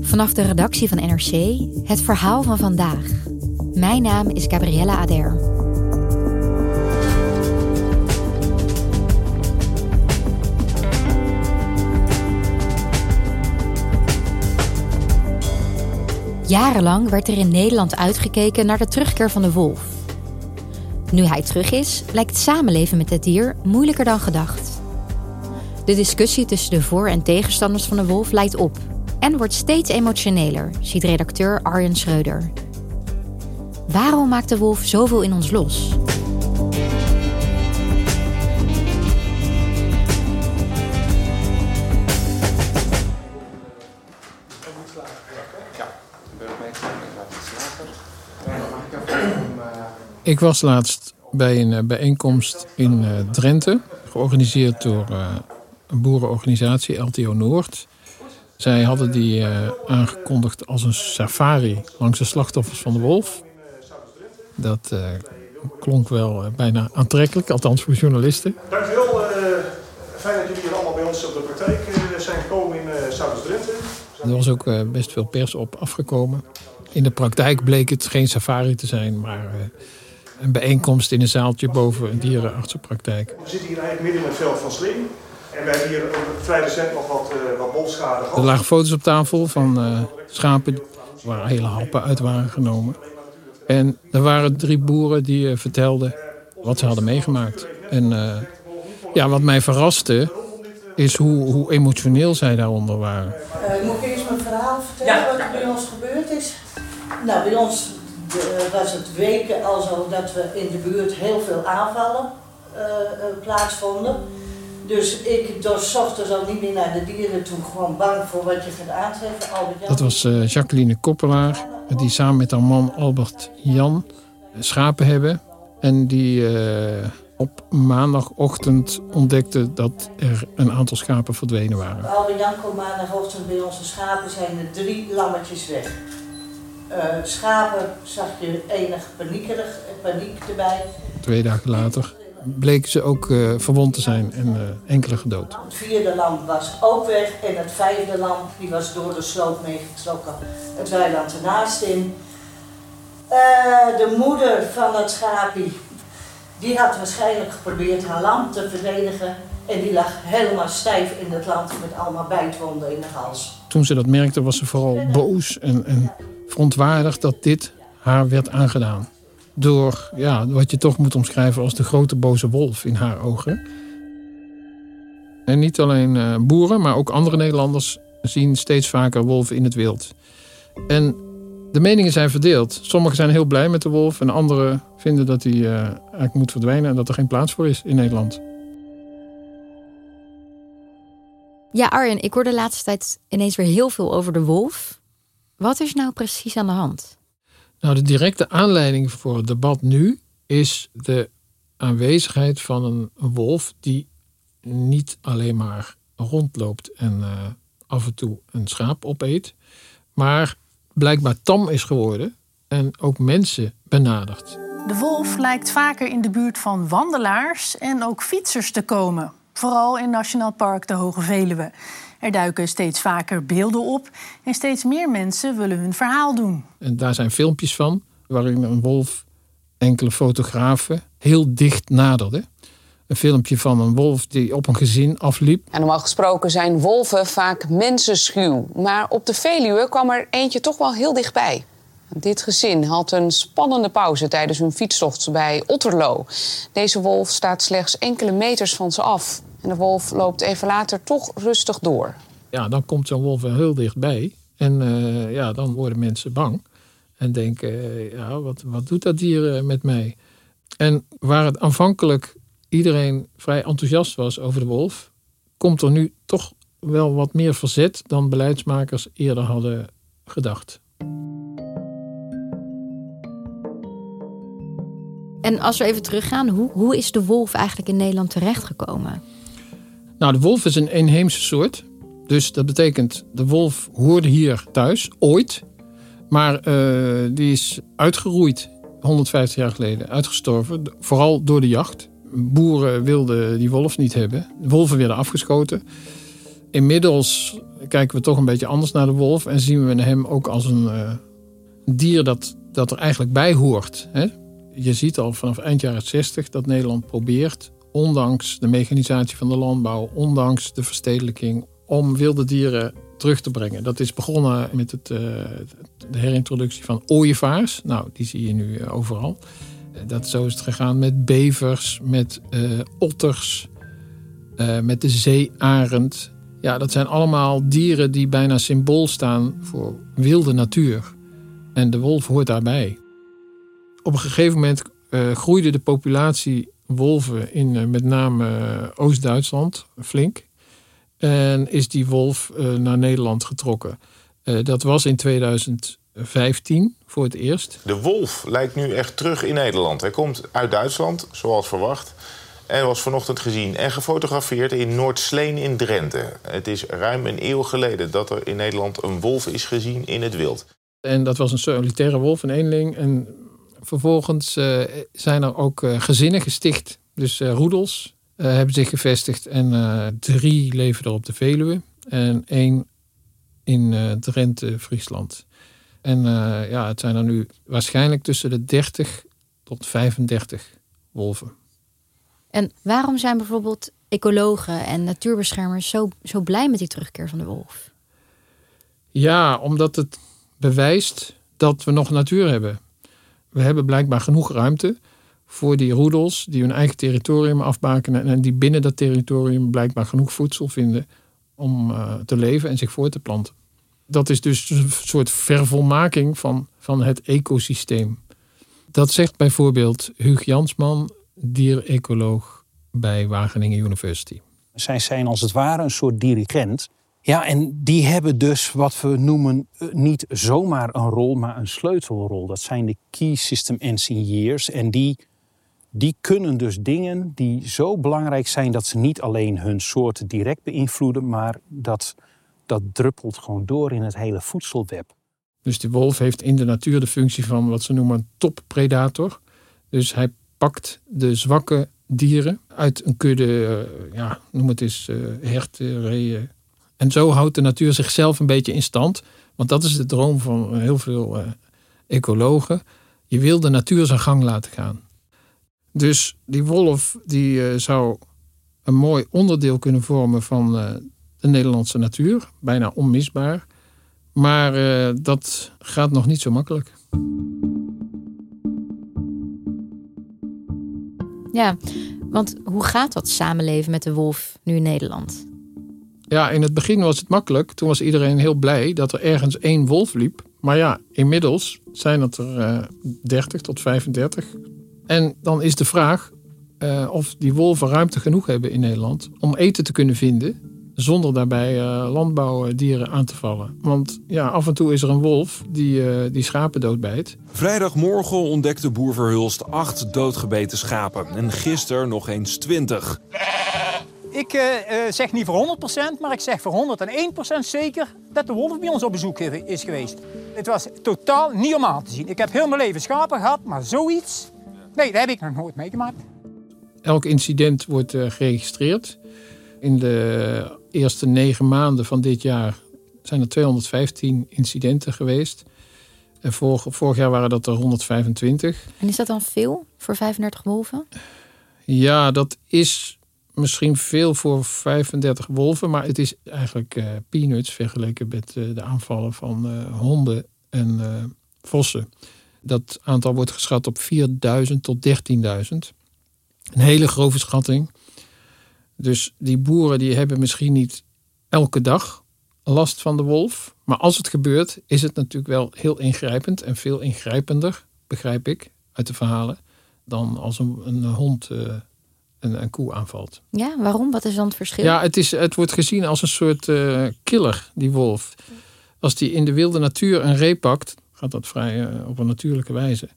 Vanaf de redactie van NRC het verhaal van vandaag. Mijn naam is Gabriella Ader. Jarenlang werd er in Nederland uitgekeken naar de terugkeer van de wolf. Nu hij terug is, lijkt samenleven met het dier moeilijker dan gedacht. De discussie tussen de voor- en tegenstanders van de wolf leidt op en wordt steeds emotioneler, ziet redacteur Arjen Schreuder. Waarom maakt de wolf zoveel in ons los? Ik was laatst bij een eh, bijeenkomst in eh, Drenthe, georganiseerd door eh, een boerenorganisatie, LTO Noord. Zij hadden die aangekondigd als een safari langs de slachtoffers van de wolf. Dat klonk wel bijna aantrekkelijk, althans voor journalisten. Dankjewel. fijn dat jullie hier allemaal bij ons op de praktijk zijn gekomen in Zuid-Drenthe. Er was ook best veel pers op afgekomen. In de praktijk bleek het geen safari te zijn, maar een bijeenkomst in een zaaltje boven een dierenartsenpraktijk. We zitten hier eigenlijk midden in het veld van Sling. En we hebben hier vrij recent nog wat, uh, wat bolschade gehad. Er lagen foto's op tafel van uh, schapen waar hele happen uit waren genomen. En er waren drie boeren die uh, vertelden wat ze hadden meegemaakt. En ja, wat mij verraste is hoe, hoe emotioneel zij daaronder waren. moet ik eerst mijn verhaal vertellen ja. wat er bij ons gebeurd is? Nou, bij ons was het weken al zo dat we in de buurt heel veel aanvallen uh, plaatsvonden. Dus ik dus ochtends al niet meer naar de dieren toe, gewoon bang voor wat je gaat aantreffen. Dat was uh, Jacqueline Koppelaar, die samen met haar man Albert Jan schapen hebben. En die op maandagochtend ontdekte dat er een aantal schapen verdwenen waren. Albert Jan komt maandagochtend bij onze schapen, zijn er drie lammetjes weg. Uh, schapen zag je enig paniekerig, paniek erbij. Twee dagen later bleken ze ook uh, verwond te zijn en uh, enkele gedood. Het vierde lam was ook weg en het vijfde lam die was door de sloot meegetrokken. Het weiland ernaast in. de moeder van het schapie, die had waarschijnlijk geprobeerd haar lam te verdedigen. En die lag helemaal stijf in het land met allemaal bijtwonden in de hals. Toen ze dat merkte was ze vooral boos en, en verontwaardigd dat dit haar werd aangedaan. Door ja, wat je toch moet omschrijven als de grote boze wolf in haar ogen. En niet alleen uh, boeren, maar ook andere Nederlanders zien steeds vaker wolven in het wild. En de meningen zijn verdeeld. Sommigen zijn heel blij met de wolf en anderen vinden dat hij uh, eigenlijk moet verdwijnen en dat er geen plaats voor is in Nederland. Ja, Arjen, ik hoor de laatste tijd ineens weer heel veel over de wolf. Wat is nou precies aan de hand? Nou, de directe aanleiding voor het debat nu is de aanwezigheid van een wolf die niet alleen maar rondloopt en uh, af en toe een schaap opeet, maar blijkbaar tam is geworden en ook mensen benadert. De wolf lijkt vaker in de buurt van wandelaars en ook fietsers te komen. Vooral in Nationaal Park de Hoge Veluwe. Er duiken steeds vaker beelden op en steeds meer mensen willen hun verhaal doen. En daar zijn filmpjes van waarin een wolf enkele fotografen heel dicht naderde. een filmpje van een wolf die op een gezin afliep. En normaal gesproken zijn wolven vaak mensenschuw. Maar op de Veluwe kwam er eentje toch wel heel dichtbij. Dit gezin had een spannende pauze tijdens hun fietstocht bij Otterlo. Deze wolf staat slechts enkele meters van ze af. En de wolf loopt even later toch rustig door. Ja, dan komt zo'n wolf wel heel dichtbij. En uh, ja, dan worden mensen bang. En denken, uh, ja, wat, wat doet dat dier uh, met mij? En waar het aanvankelijk iedereen vrij enthousiast was over de wolf, komt er nu toch wel wat meer verzet dan beleidsmakers eerder hadden gedacht. En als we even teruggaan, hoe, hoe is de wolf eigenlijk in Nederland terechtgekomen? Nou, de wolf is een inheemse soort. Dus dat betekent, de wolf hoorde hier thuis, ooit. Maar uh, die is uitgeroeid 150 jaar geleden, uitgestorven. Vooral door de jacht. Boeren wilden die wolf niet hebben. De wolven werden afgeschoten. Inmiddels kijken we toch een beetje anders naar de wolf. En zien we hem ook als een uh, dier dat, dat er eigenlijk bij hoort. Hè? Je ziet al vanaf eind jaren 60 dat Nederland probeert, ondanks de mechanisatie van de landbouw, ondanks de verstedelijking, om wilde dieren terug te brengen. Dat is begonnen met het, uh, de herintroductie van ooievaars. Nou, die zie je nu uh, overal. Uh, dat, zo is het gegaan met bevers, met otters, met de zeearend. Ja, dat zijn allemaal dieren die bijna symbool staan voor wilde natuur. En de wolf hoort daarbij. Op een gegeven moment groeide de populatie wolven in met name Oost-Duitsland flink. En is die wolf naar Nederland getrokken. Dat was in 2015 voor het eerst. De wolf lijkt nu echt terug in Nederland. Hij komt uit Duitsland, zoals verwacht. En was vanochtend gezien en gefotografeerd in Noordsleen in Drenthe. Het is ruim een eeuw geleden dat er in Nederland een wolf is gezien in het wild. En dat was een solitaire wolf, een eenling. En vervolgens uh, zijn er ook gezinnen gesticht. Dus roedels, uh, hebben zich gevestigd. En drie leven er op de Veluwe. En één in Drenthe, Friesland. En ja, het zijn er nu waarschijnlijk tussen de 30 tot 35 wolven. En waarom zijn bijvoorbeeld ecologen en natuurbeschermers zo, zo blij met die terugkeer van de wolf? Ja, omdat het bewijst dat we nog natuur hebben. We hebben blijkbaar genoeg ruimte voor die roedels die hun eigen territorium afbakenen en die binnen dat territorium blijkbaar genoeg voedsel vinden om uh, te leven en zich voor te planten. Dat is dus een soort vervolmaking van, van het ecosysteem. Dat zegt bijvoorbeeld Huug Jansman, dierecoloog bij Wageningen University. Zij zijn als het ware een soort dirigent. Ja, en die hebben dus wat we noemen niet zomaar een rol, maar een sleutelrol. Dat zijn de Key System Engineers. En die die kunnen dus dingen die zo belangrijk zijn dat ze niet alleen hun soort direct beïnvloeden, maar dat, dat druppelt gewoon door in het hele voedselweb. Dus de wolf heeft in de natuur de functie van wat ze noemen toppredator. Dus hij pakt de zwakke dieren uit een kudde, uh, ja, noem het eens, uh, herten, reeën. En zo houdt de natuur zichzelf een beetje in stand. Want dat is de droom van heel veel uh, ecologen. Je wil de natuur zijn gang laten gaan. Dus die wolf die uh, zou een mooi onderdeel kunnen vormen van uh, de Nederlandse natuur. Bijna onmisbaar. Maar dat gaat nog niet zo makkelijk. Ja, want hoe gaat dat samenleven met de wolf nu in Nederland? Ja, in het begin was het makkelijk. Toen was iedereen heel blij dat er ergens één wolf liep. Maar ja, inmiddels zijn het er 30 tot 35 en dan is de vraag uh, of die wolven ruimte genoeg hebben in Nederland om eten te kunnen vinden zonder daarbij uh, landbouwdieren aan te vallen. Want ja, af en toe is er een wolf die, die schapen doodbijt. Vrijdagmorgen ontdekte boer Verhulst acht doodgebeten schapen. En gisteren nog eens twintig. Ik uh, zeg niet voor 100%, maar ik zeg voor 101% zeker dat de wolf bij ons op bezoek is geweest. Het was totaal niet om aan te zien. Ik heb heel mijn leven schapen gehad, maar zoiets... Nee, dat heb ik nog nooit meegemaakt. Elk incident wordt uh, geregistreerd. In de eerste negen maanden van dit jaar zijn er 215 incidenten geweest. En vorig, vorig jaar waren dat er 125. En is dat dan veel voor 35 wolven? Ja, dat is misschien veel voor 35 wolven, maar het is eigenlijk uh, peanuts vergeleken met uh, de aanvallen van uh, honden en vossen. Dat aantal wordt geschat op 4000 tot 13.000. Een hele grove schatting. Dus die boeren die hebben misschien niet elke dag last van de wolf. Maar als het gebeurt, is het natuurlijk wel heel ingrijpend en veel ingrijpender, begrijp ik uit de verhalen, dan als een, een hond een, een, koe aanvalt. Ja, waarom? Wat is dan het verschil? Ja, het, is, het wordt gezien als een soort uh, killer, die wolf. Als die in de wilde natuur een ree pakt, gaat dat vrij uh, op een natuurlijke wijze.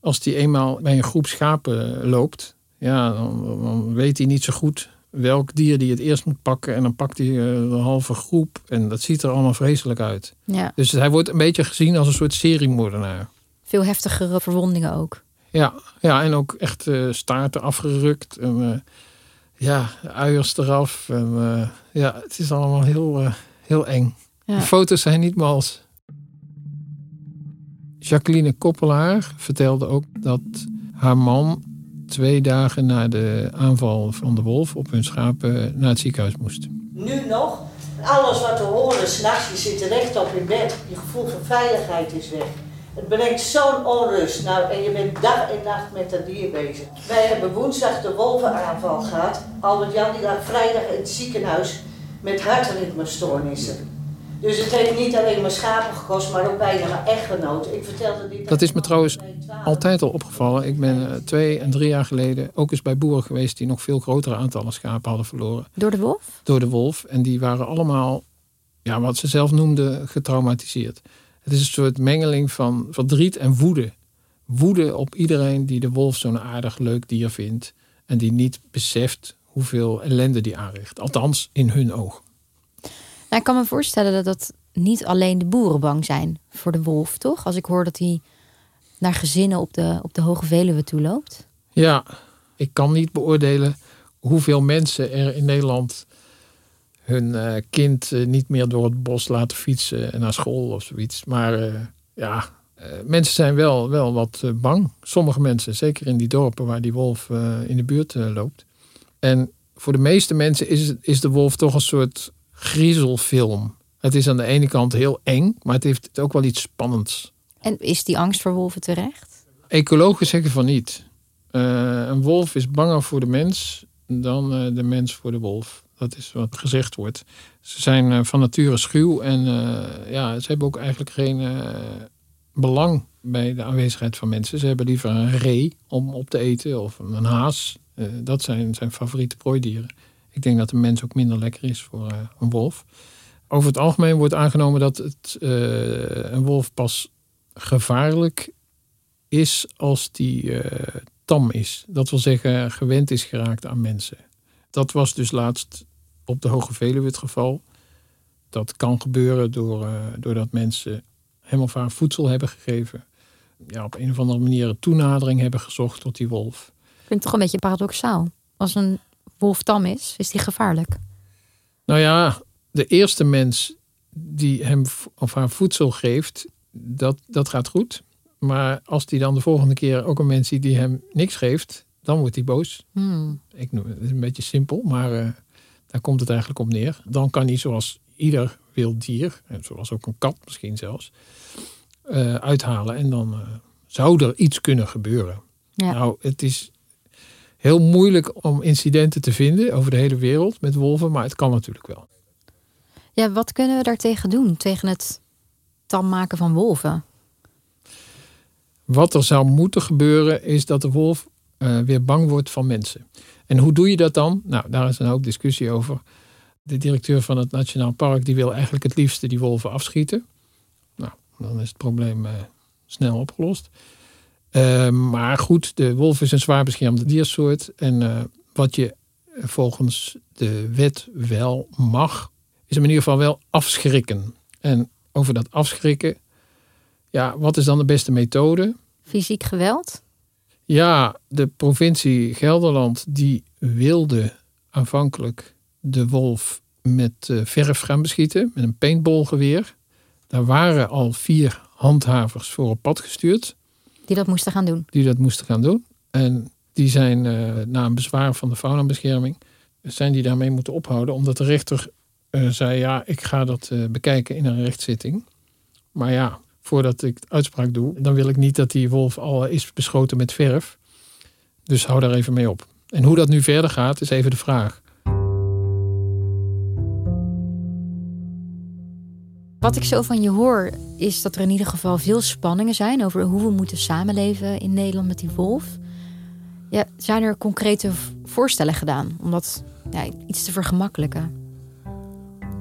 Als die eenmaal bij een groep schapen loopt, ja, dan, dan weet hij niet zo goed welk dier die het eerst moet pakken. En dan pakt hij de halve groep. En dat ziet er allemaal vreselijk uit. Ja. Dus hij wordt een beetje gezien als een soort seriemoordenaar. Veel heftigere verwondingen ook. Ja, ja en ook echt uh, staarten afgerukt. En uh, ja, uiers eraf. En uh, ja, het is allemaal heel, heel eng. Ja. De foto's zijn niet mals. Jacqueline Koppelaar vertelde ook dat haar man twee dagen na de aanval van de wolf op hun schapen naar het ziekenhuis moest. Nu nog, alles wat we horen, s'nachts, je zit rechtop in bed, je gevoel van veiligheid is weg. Het brengt zo'n onrust. Nou, en je bent dag en nacht met dat dier bezig. Wij hebben woensdag de wolvenaanval gehad. Albert Jan die lag vrijdag in het ziekenhuis met hartritmestoornissen. Dus het heeft niet alleen maar schapen gekost, maar ook bijna mijn echtgenoot. Ik vertelde dit. Dat is me trouwens altijd al opgevallen. Ik ben uh, twee en drie jaar geleden ook eens bij boeren geweest die nog veel grotere aantallen schapen hadden verloren. Door de wolf? Door de wolf. En die waren allemaal, ja, wat ze zelf noemden, getraumatiseerd. Het is een soort mengeling van verdriet en woede. Woede op iedereen die de wolf zo'n aardig leuk dier vindt. En die niet beseft hoeveel ellende die aanricht. Althans, in hun ogen. Nou, ik kan me voorstellen dat dat niet alleen de boeren bang zijn voor de wolf, toch? Als ik hoor dat hij naar gezinnen op de, op de Hoge Veluwe toe loopt. Ja, ik kan niet beoordelen hoeveel mensen er in Nederland hun uh, kind uh, niet meer door het bos laten fietsen naar school of zoiets. Maar ja, mensen zijn wel, wel wat bang. Sommige mensen, zeker in die dorpen waar die wolf in de buurt loopt. En voor de meeste mensen is, is de wolf toch een soort griezelfilm. Het is aan de ene kant heel eng, maar het heeft ook wel iets spannends. En is die angst voor wolven terecht? Ecologen zeggen van niet. Uh, een wolf is banger voor de mens dan uh, de mens voor de wolf. Dat is wat gezegd wordt. Ze zijn uh, van nature schuw en ja, ze hebben ook eigenlijk geen belang bij de aanwezigheid van mensen. Ze hebben liever een ree om op te eten of een haas. dat zijn zijn favoriete prooidieren. Ik denk dat een mens ook minder lekker is voor een wolf. Over het algemeen wordt aangenomen dat het, een wolf pas gevaarlijk is als die tam is. Dat wil zeggen gewend is geraakt aan mensen. Dat was dus laatst op de Hoge Veluwe het geval. Dat kan gebeuren door, uh, doordat mensen hem of haar voedsel hebben gegeven. Ja, op een of andere manier een toenadering hebben gezocht tot die wolf. Ik vind het toch een beetje paradoxaal. Als een wolf tam is, is die gevaarlijk. Nou ja, de eerste mens die hem of haar voedsel geeft, dat, dat gaat goed. Maar als die dan de volgende keer ook een mens ziet die hem niks geeft, dan wordt hij boos. Hmm. Ik noem het is een beetje simpel, maar uh, daar komt het eigenlijk op neer. Dan kan hij zoals ieder wild dier, en zoals ook een kat misschien zelfs, uh, uithalen. En dan uh, zou er iets kunnen gebeuren. Ja. Nou, het is heel moeilijk om incidenten te vinden over de hele wereld met wolven, maar het kan natuurlijk wel. Ja, wat kunnen we daartegen doen? Tegen het tam maken van wolven? Wat er zou moeten gebeuren is dat de wolf uh, weer bang wordt van mensen. En hoe doe je dat dan? Nou, daar is een hoop discussie over. De directeur van het Nationaal Park die wil eigenlijk het liefste die wolven afschieten. Nou, dan is het probleem uh, snel opgelost. Uh, maar goed, de wolf is een zwaar beschermde diersoort. En wat je volgens de wet wel mag, is in ieder geval wel afschrikken. En over dat afschrikken, ja, wat is dan de beste methode? Fysiek geweld? Ja, de provincie Gelderland die wilde aanvankelijk de wolf met uh, verf gaan beschieten, met een paintballgeweer. Daar waren al vier handhavers voor op pad gestuurd. Die dat moesten gaan doen? Die dat moesten gaan doen. En Die zijn uh, na een bezwaar van de faunabescherming, zijn die daarmee moeten ophouden. Omdat de rechter uh, zei, ja, ik ga dat uh, bekijken in een rechtszitting. Maar ja, voordat ik uitspraak doe, dan wil ik niet dat die wolf al is beschoten met verf. Dus hou daar even mee op. En hoe dat nu verder gaat, is even de vraag. Wat ik zo van je hoor, is dat er in ieder geval veel spanningen zijn over hoe we moeten samenleven in Nederland met die wolf. Ja, zijn er concrete voorstellen gedaan om dat ja, iets te vergemakkelijken?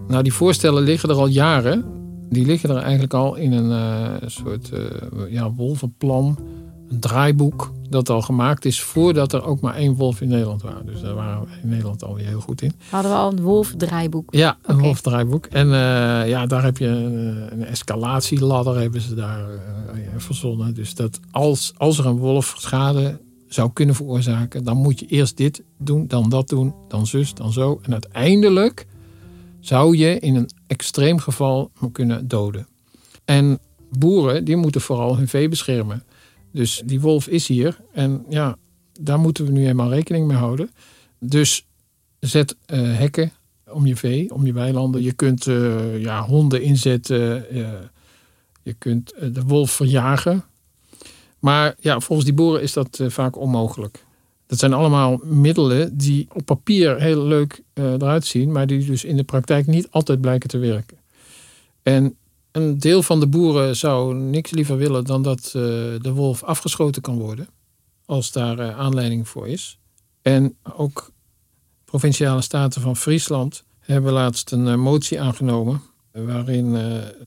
Nou, die voorstellen liggen er al jaren. Die liggen er eigenlijk al in een uh, soort uh, ja, wolvenplan, een draaiboek dat al gemaakt is voordat er ook maar één wolf in Nederland was. Dus daar waren we in Nederland alweer heel goed in. Hadden we al een wolfdraaiboek? Ja, een okay. wolfdraaiboek. En uh, ja, daar heb je een, een escalatieladder hebben ze daar uh, verzonnen. Dus dat als, als er een wolf schade zou kunnen veroorzaken, dan moet je eerst dit doen, dan dat doen, dan zus, dan zo. En uiteindelijk zou je in een extreem geval kunnen doden. En boeren, die moeten vooral hun vee beschermen. Dus die wolf is hier en ja, daar moeten we nu eenmaal rekening mee houden. Dus zet uh, hekken om je vee, om je weilanden. Je kunt uh, ja, honden inzetten. Uh, je kunt de wolf verjagen. Maar ja, volgens die boeren is dat vaak onmogelijk. Dat zijn allemaal middelen die op papier heel leuk eruit zien, maar die dus in de praktijk niet altijd blijken te werken. En een deel van de boeren zou niks liever willen dan dat uh, de wolf afgeschoten kan worden. Als daar uh, aanleiding voor is. En ook provinciale staten van Friesland hebben laatst een motie aangenomen. Waarin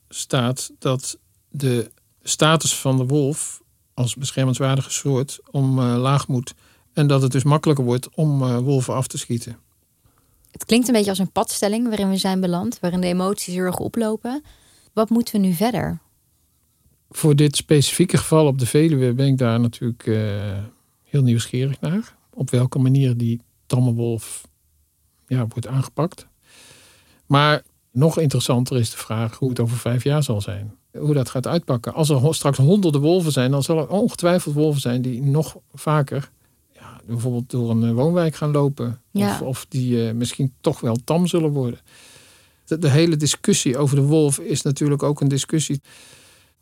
staat dat de status van de wolf als beschermenswaardige soort omlaag moet. En dat het dus makkelijker wordt om wolven af te schieten. Het klinkt een beetje als een padstelling waarin we zijn beland. Waarin de emoties heel erg oplopen. Wat moeten we nu verder? Voor dit specifieke geval op de Veluwe ben ik daar natuurlijk uh, heel nieuwsgierig naar. Op welke manier die tamme wolf ja, wordt aangepakt. Maar nog interessanter is de vraag hoe het over vijf jaar zal zijn. Hoe dat gaat uitpakken. Als er straks honderden wolven zijn, dan zal er ongetwijfeld wolven zijn die nog vaker bijvoorbeeld door een woonwijk gaan lopen. Ja. Of, of die uh, misschien toch wel tam zullen worden. De, de, hele discussie over de wolf is natuurlijk ook een discussie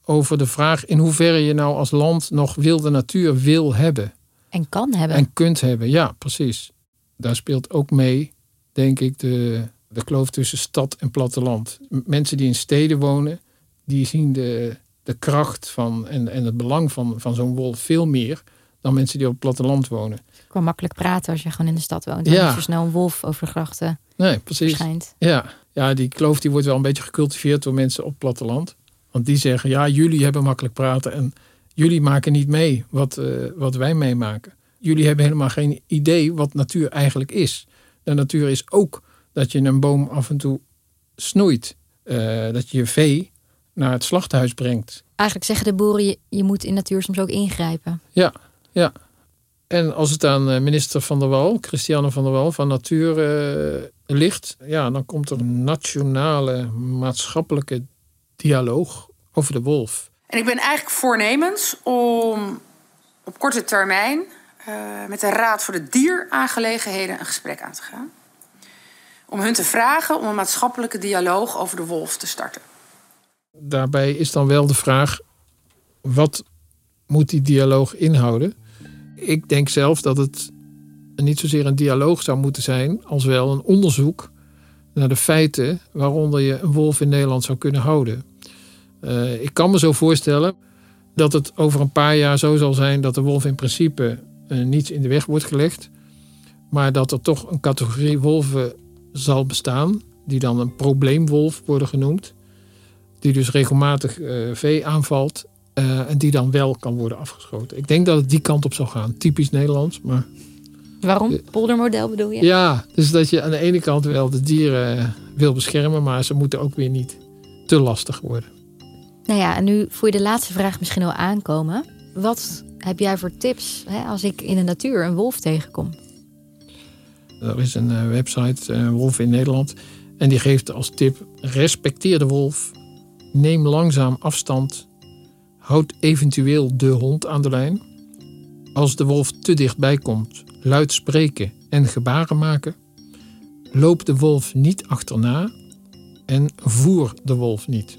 over de vraag in hoeverre je nou als land nog wilde natuur wil hebben. En kan hebben. En kunt hebben, ja, precies. Daar speelt ook mee, denk ik, de, de kloof tussen stad en platteland. Mensen die in steden wonen, die zien de, de kracht van en, en het belang van, van zo'n wolf veel meer dan mensen die op het platteland wonen. Ik kan makkelijk praten als je gewoon in de stad woont. En Ja. zo snel een wolf over de grachten Nee, precies. verschijnt. Ja. ja, die kloof die wordt wel een beetje gecultiveerd door mensen op het platteland. Want die zeggen, ja, jullie hebben makkelijk praten en jullie maken niet mee wat, eh, wat wij meemaken. Jullie hebben helemaal geen idee wat natuur eigenlijk is. De natuur is ook dat je een boom af en toe snoeit. Eh, dat je je vee naar het slachthuis brengt. Eigenlijk zeggen de boeren, je, je moet in natuur soms ook ingrijpen. Ja, ja. En als het aan eh, minister Van der Wal, Christiane Van der Wal, van Natuur eh, ligt, ja, dan komt er een nationale maatschappelijke dialoog over de wolf. En ik ben eigenlijk voornemens om op korte termijn uh, met de Raad voor de Dieraangelegenheden een gesprek aan te gaan. Om hun te vragen om een maatschappelijke dialoog over de wolf te starten. Daarbij is dan wel de vraag, wat moet die dialoog inhouden? Ik denk zelf dat het niet zozeer een dialoog zou moeten zijn, als wel een onderzoek naar de feiten waaronder je een wolf in Nederland zou kunnen houden. Uh, ik kan me zo voorstellen dat het over een paar jaar zo zal zijn dat de wolf in principe uh, niets in de weg wordt gelegd, maar dat er toch een categorie wolven zal bestaan, die dan een probleemwolf worden genoemd, die dus regelmatig uh, vee aanvalt uh, en die dan wel kan worden afgeschoten. Ik denk dat het die kant op zal gaan. Typisch Nederlands, maar... Waarom? Poldermodel bedoel je? Ja, dus dat je aan de ene kant wel de dieren wil beschermen... maar ze moeten ook weer niet te lastig worden. Nou ja, en nu voel je de laatste vraag misschien al aankomen. Wat heb jij voor tips hè, als ik in de natuur een wolf tegenkom? Er is een website, uh, Wolf in Nederland... en die geeft als tip... respecteer de wolf, neem langzaam afstand... Houd eventueel de hond aan de lijn. Als de wolf te dichtbij komt, luid spreken en gebaren maken. Loop de wolf niet achterna en voer de wolf niet.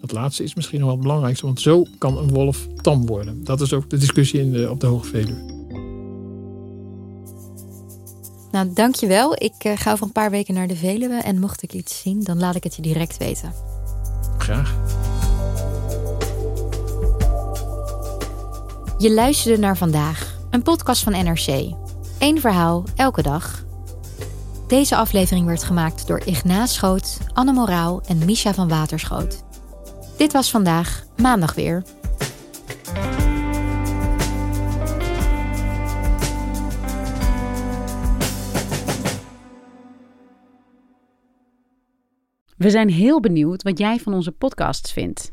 Dat laatste is misschien nog wel het belangrijkste, want zo kan een wolf tam worden. Dat is ook de discussie in de, op de Hoge Veluwe. Nou, dankjewel. Ik uh, ga over een paar weken naar de Veluwe en mocht ik iets zien, dan laat ik het je direct weten. Graag. Je luisterde naar vandaag, een podcast van NRC. Eén verhaal, elke dag. Deze aflevering werd gemaakt door Ignaas Schoot, Anne Moraal en Misha van Waterschoot. Dit was vandaag, maandag weer. We zijn heel benieuwd wat jij van onze podcasts vindt.